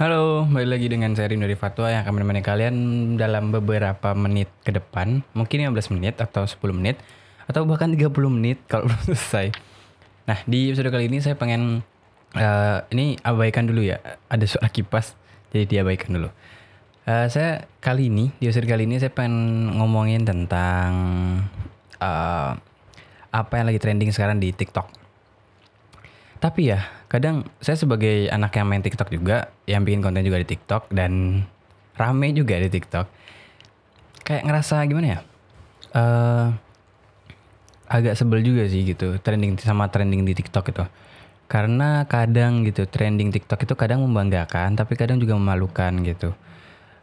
Halo, balik lagi dengan saya Rim dari Fatwa yang akan menemani kalian dalam beberapa menit ke depan. Mungkin 15 menit atau 10 menit. Atau bahkan 30 menit kalau belum selesai. Nah, di episode kali ini saya pengen... eh, ini abaikan dulu ya. Ada suara kipas, jadi diabaikan dulu. Eh, saya kali ini, di episode kali ini saya pengen ngomongin tentang... eh, apa yang lagi trending sekarang di TikTok. Tapi ya, kadang saya sebagai anak yang main TikTok juga, yang bikin konten juga di TikTok dan rame juga di TikTok. Kayak ngerasa gimana ya? eh agak sebel juga sih gitu, trending sama trending di TikTok itu. Karena kadang gitu, trending TikTok itu kadang membanggakan, tapi kadang juga memalukan gitu.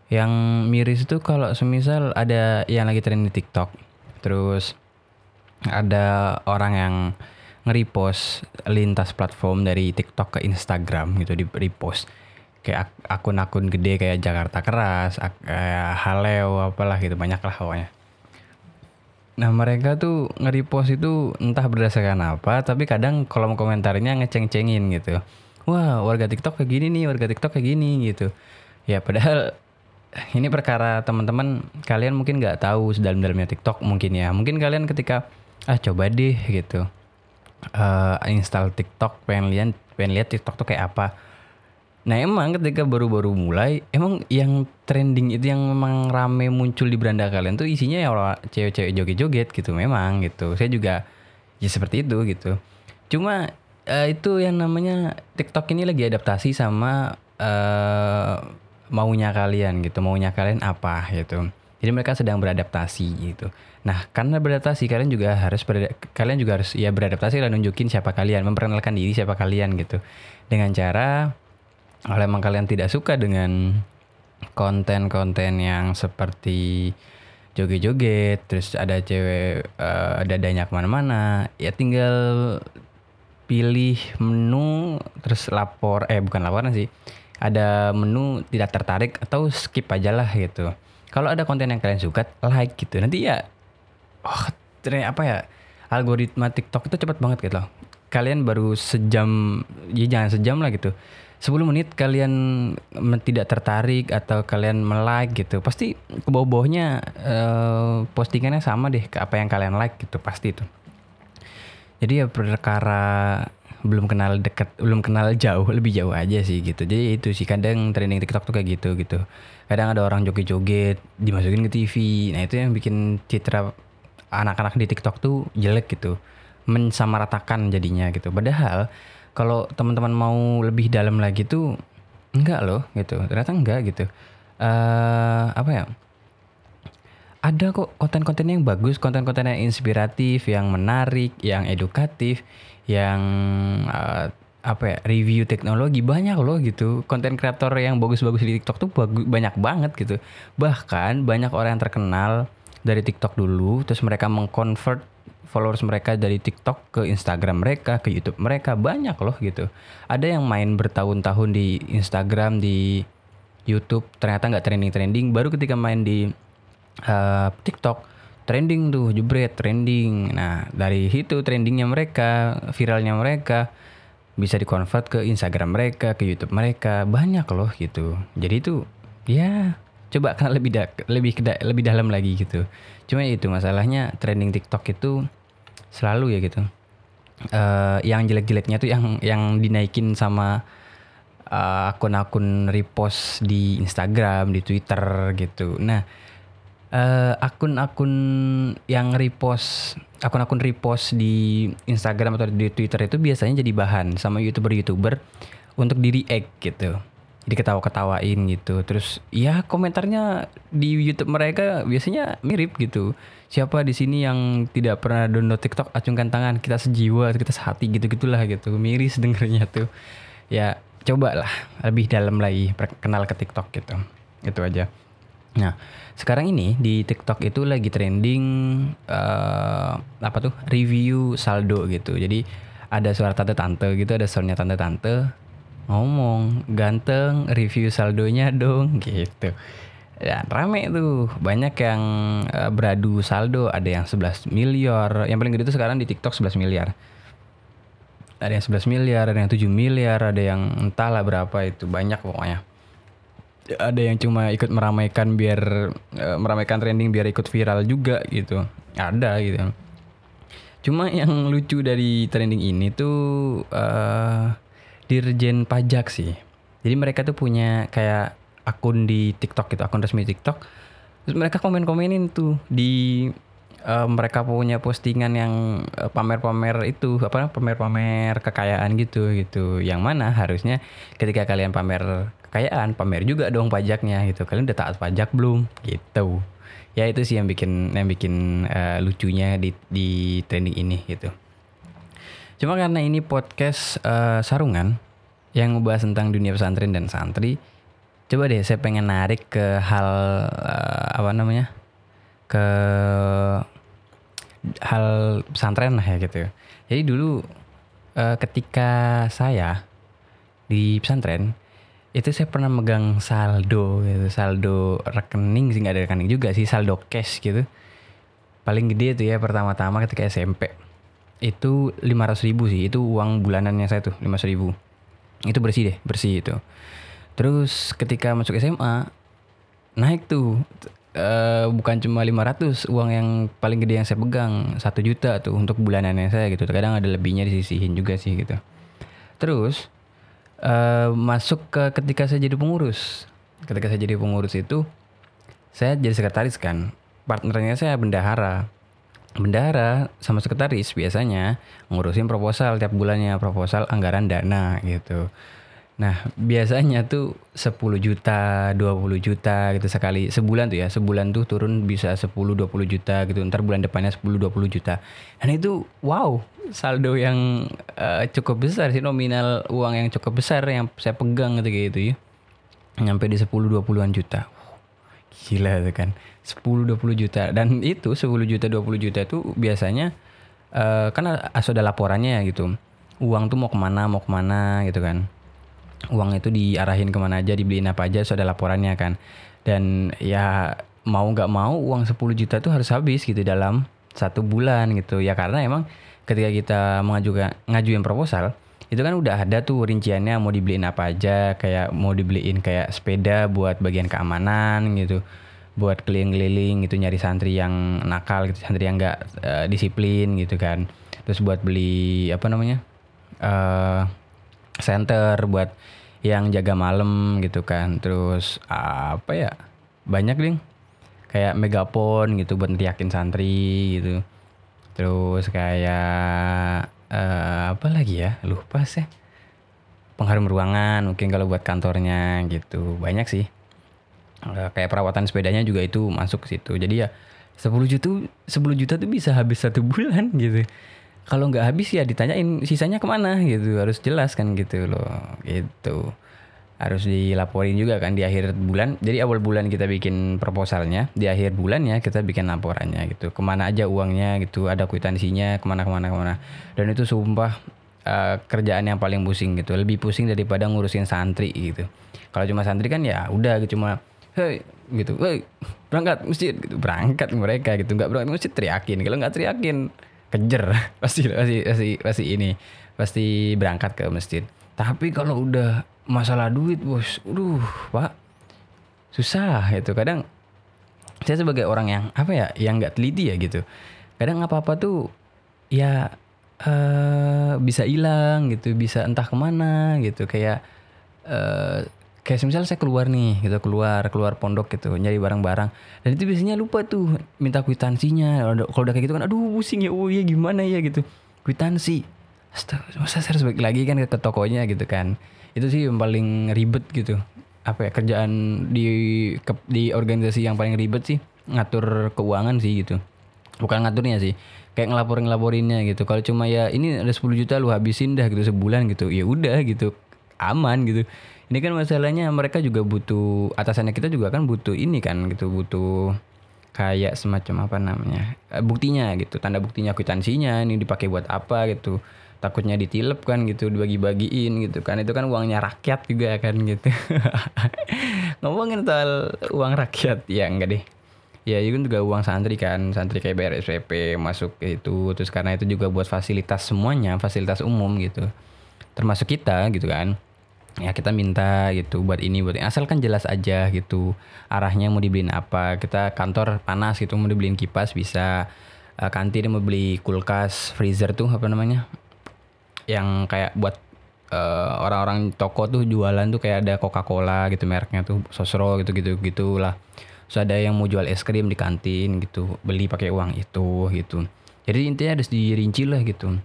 Yang miris itu kalau semisal ada yang lagi trending di TikTok, terus ada orang yang nge-repost lintas platform dari TikTok ke Instagram gitu di repost kayak ak- akun-akun gede kayak Jakarta Keras, ak- kayak Haleo apalah gitu banyak lah pokoknya. Nah mereka tuh nge-repost itu entah berdasarkan apa tapi kadang kolom komentarnya ngeceng-cengin gitu. Wah warga TikTok kayak gini nih, warga TikTok kayak gini gitu. Ya padahal ini perkara teman-teman kalian mungkin nggak tahu sedalam-dalamnya TikTok mungkin ya. Mungkin kalian ketika ah coba deh gitu eh install TikTok pengen lihat pengen lihat TikTok tuh kayak apa. Nah emang ketika baru-baru mulai emang yang trending itu yang memang rame muncul di beranda kalian tuh isinya ya orang cewek-cewek joget-joget gitu memang gitu. Saya juga ya seperti itu gitu. Cuma eh, itu yang namanya TikTok ini lagi adaptasi sama eh maunya kalian gitu. Maunya kalian apa gitu. Jadi mereka sedang beradaptasi gitu. Nah, karena beradaptasi kalian juga harus kalian juga harus ya beradaptasi dan nunjukin siapa kalian, memperkenalkan diri siapa kalian gitu. Dengan cara kalau emang kalian tidak suka dengan konten-konten yang seperti joget-joget, terus ada cewek eh, dadanya ke mana-mana, ya tinggal pilih menu terus lapor eh bukan laporan sih ada menu tidak tertarik atau skip aja lah gitu kalau ada konten yang kalian suka like gitu. Nanti ya oh ternyata apa ya algoritma TikTok itu cepat banget gitu loh. Kalian baru sejam ya jangan sejam lah gitu. 10 menit kalian tidak tertarik atau kalian melike gitu pasti ke bawah-bawahnya eh, postingannya sama deh ke apa yang kalian like gitu pasti itu. Jadi ya perkara belum kenal dekat belum kenal jauh lebih jauh aja sih gitu. Jadi itu sih kadang trending TikTok tuh kayak gitu gitu. Kadang ada orang joget-joget dimasukin ke TV nah itu yang bikin citra anak-anak di TikTok tuh jelek gitu. Mensamaratakan jadinya gitu. Padahal kalau teman-teman mau lebih dalam lagi tuh enggak loh gitu. Ternyata enggak gitu. Eh apa ya ada kok konten-konten yang bagus, konten-konten yang inspiratif, yang menarik, yang edukatif, yang eh, apa ya review teknologi banyak loh gitu. Konten kreator yang bagus-bagus di TikTok tuh bagu- banyak banget gitu. Bahkan banyak orang yang terkenal dari TikTok dulu, terus mereka mengconvert followers mereka dari TikTok ke Instagram mereka, ke YouTube mereka banyak loh gitu. Ada yang main bertahun-tahun di Instagram, di YouTube ternyata nggak trending-trending, baru ketika main di eh, TikTok trending tuh jebret trending. Nah dari situ trendingnya mereka viralnya mereka bisa dikonvert ke Instagram mereka ke YouTube mereka. Banyak loh gitu. Jadi itu ya coba kenal lebih da- lebih keda- lebih dalam lagi gitu. Cuma itu masalahnya trending TikTok itu selalu ya gitu. Eh yang jelek-jeleknya tuh yang yang dinaikin sama eh, akun-akun repost di Instagram, di Twitter gitu. Nah, eh, akun-akun yang repost, akun-akun repost di Instagram atau di Twitter itu biasanya jadi bahan sama youtuber-youtuber untuk di react gitu. Jadi ketawa-ketawain gitu. Terus ya komentarnya di YouTube mereka biasanya mirip gitu. Siapa di sini yang tidak pernah download TikTok acungkan tangan, kita sejiwa, kita sehati gitu-gitulah gitu. Miris dengernya tuh. Ya cobalah lebih dalam lagi kenal ke TikTok gitu. Itu aja. Nah, sekarang ini di TikTok itu lagi trending eh apa tuh? Review saldo gitu. Jadi ada suara tante-tante gitu, ada suaranya tante-tante ngomong, "Ganteng, review saldonya dong." gitu. Ya, rame tuh. Banyak yang eh, beradu saldo, ada yang 11 miliar. Yang paling gede itu sekarang di TikTok 11 miliar. Ada yang 11 miliar, ada yang 7 miliar, ada yang entahlah berapa itu, banyak pokoknya. Ada yang cuma ikut meramaikan biar uh, meramaikan trending biar ikut viral juga gitu. Ada gitu. Cuma yang lucu dari trending ini tuh uh, dirjen pajak sih. Jadi mereka tuh punya kayak akun di TikTok gitu akun resmi TikTok. Terus mereka komen komenin tuh di uh, mereka punya postingan yang pamer-pamer itu apa pamer-pamer kekayaan gitu gitu. Yang mana harusnya ketika kalian pamer kekayaan pamer juga dong pajaknya gitu. Kalian udah taat pajak belum? Gitu. Ya itu sih yang bikin yang bikin uh, lucunya di di trending ini gitu. Cuma karena ini podcast uh, sarungan yang ngebahas tentang dunia pesantren dan santri coba deh saya pengen narik ke hal uh, apa namanya? Ke hal pesantren lah ya gitu. Jadi dulu uh, ketika saya di pesantren itu saya pernah megang saldo gitu saldo rekening sih nggak ada rekening juga sih saldo cash gitu. Paling gede tuh ya pertama-tama ketika SMP itu lima ratus ribu sih itu uang bulanannya saya tuh lima ribu. Itu bersih deh bersih itu. Terus ketika masuk SMA naik tuh uh, bukan cuma 500 uang yang paling gede yang saya pegang satu juta tuh untuk bulanannya saya gitu. Kadang ada lebihnya disisihin juga sih gitu. Terus uh, masuk ke ketika saya jadi pengurus. Ketika saya jadi pengurus itu saya jadi sekretaris kan. Partnernya saya bendahara. Bendahara sama sekretaris biasanya ngurusin proposal tiap bulannya, proposal anggaran dana gitu. Nah, biasanya tuh 10 juta, 20 juta gitu sekali sebulan tuh ya. Sebulan tuh turun bisa 10 20 juta gitu. Ntar bulan depannya 10 20 juta. Dan itu wow, saldo yang uh, cukup besar sih nominal uang yang cukup besar yang saya pegang gitu gitu ya. Nyampe di 10 20-an juta. Gila tuh kan. 10 20 juta dan itu 10 juta 20 juta itu biasanya uh, kan ada laporannya ya gitu. Uang tuh mau ke mana, mau ke mana gitu kan uang itu diarahin ke mana aja dibeliin apa aja so ada laporannya kan. Dan ya mau nggak mau uang 10 juta tuh harus habis gitu dalam satu bulan gitu. Ya karena emang ketika kita mengajukan ngajuin proposal itu kan udah ada tuh rinciannya mau dibeliin apa aja kayak mau dibeliin kayak sepeda buat bagian keamanan gitu buat keliling-keliling gitu nyari santri yang nakal gitu santri yang nggak uh, disiplin gitu kan. Terus buat beli apa namanya uh, center buat yang jaga malam gitu kan. Terus apa ya banyak ding. Kayak megapon gitu buat teriakin santri gitu. Terus kayak uh, apa lagi ya lupa sih. Pengharum ruangan mungkin kalau buat kantornya gitu. Banyak sih. Uh, kayak perawatan sepedanya juga itu masuk ke situ. Jadi ya 10 juta 10 juta tuh bisa habis satu bulan gitu kalau nggak habis ya ditanyain sisanya ke mana gitu. Harus jelas kan gitu loh gitu. Harus dilaporin juga kan di akhir bulan. Jadi awal bulan kita bikin proposalnya di akhir bulan ya kita bikin laporannya gitu. Ke mana aja uangnya gitu ada kwitansinya ke mana ke mana ke mana. Dan itu sumpah uh, kerjaan yang paling pusing gitu. Lebih pusing daripada ngurusin santri gitu. Kalau cuma santri kan ya udah gitu cuma hei gitu hei berangkat masjid gitu. Berangkat mereka gitu. Nggak berangkat masjid teriakin. Kalau nggak teriakin kejer. Pasti pasti pasti pasti ini pasti berangkat ke masjid. Tapi kalau udah masalah duit bos aduh pak susah itu. Kadang saya sebagai orang yang apa ya yang nggak teliti ya gitu. Kadang apa apa tuh ya uh, bisa hilang gitu bisa entah ke mana gitu. Kayak uh, kayak misalnya saya keluar nih gitu keluar keluar pondok gitu nyari barang-barang. Dan itu biasanya lupa tuh minta kwitansinya. Kalau udah kayak gitu kan aduh pusing ya oh iya gimana ya gitu. Kwitansi. Astaga, masa saya harus balik lagi kan ke tokonya gitu kan. Itu sih yang paling ribet gitu. Apa ya kerjaan di ke, di organisasi yang paling ribet sih ngatur keuangan sih gitu. Bukan ngaturnya sih kayak ngelaporin ngelaporinnya gitu. Kalau cuma ya ini ada 10 juta lu habisin dah gitu sebulan gitu. Ya udah gitu. Aman gitu ini kan masalahnya mereka juga butuh atasannya kita juga kan butuh ini kan gitu butuh kayak semacam apa namanya eh, buktinya gitu. Tanda buktinya kwitansinya ini dipakai buat apa gitu. Takutnya ditilep kan gitu dibagi-bagiin gitu kan. Itu kan uangnya rakyat juga kan gitu. Ngomongin soal uang rakyat ya enggak deh. Ya itu kan juga uang santri kan santri kayak bayar SPP masuk itu. Terus karena itu juga buat fasilitas semuanya fasilitas umum gitu. Termasuk kita gitu kan ya kita minta gitu buat ini buat ini. Asalkan jelas aja gitu arahnya mau dibeliin apa. Kita kantor panas gitu mau dibeliin kipas bisa. Uh, kantin mau beli kulkas freezer tuh apa namanya? Yang kayak buat uh, orang-orang toko tuh jualan tuh kayak ada Coca-Cola gitu mereknya tuh Sosro gitu gitu gitulah. So ada yang mau jual es krim di kantin gitu beli pakai uang itu gitu. Jadi intinya harus dirinci lah gitu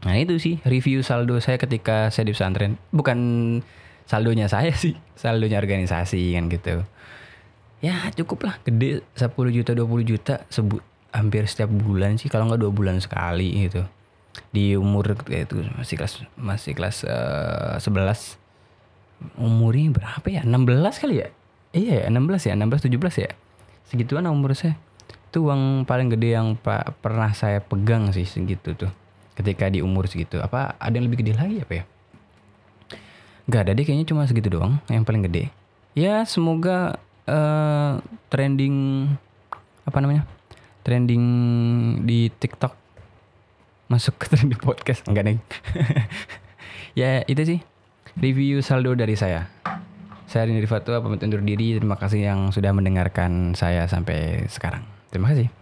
Nah itu sih review saldo saya ketika saya di pesantren. Bukan saldonya saya sih, saldonya organisasi kan gitu. Ya cukup lah, gede 10 juta 20 juta sebut hampir setiap bulan sih kalau nggak dua bulan sekali gitu. Di umur itu masih kelas masih kelas uh, 11. Umurnya berapa ya? 16 kali ya? Iya ya, 16 ya, 16 17 ya. Segituan umur saya. Itu uang paling gede yang pak pernah saya pegang sih segitu tuh ketika di umur segitu apa ada yang lebih gede lagi apa ya? Gak ada deh kayaknya cuma segitu doang yang paling gede. Ya semoga uh, trending apa namanya trending di TikTok masuk ke trending podcast. Enggak nih ya itu sih review saldo dari saya. Saya Rini Fatwa pamit undur diri. Terima kasih yang sudah mendengarkan saya sampai sekarang. Terima kasih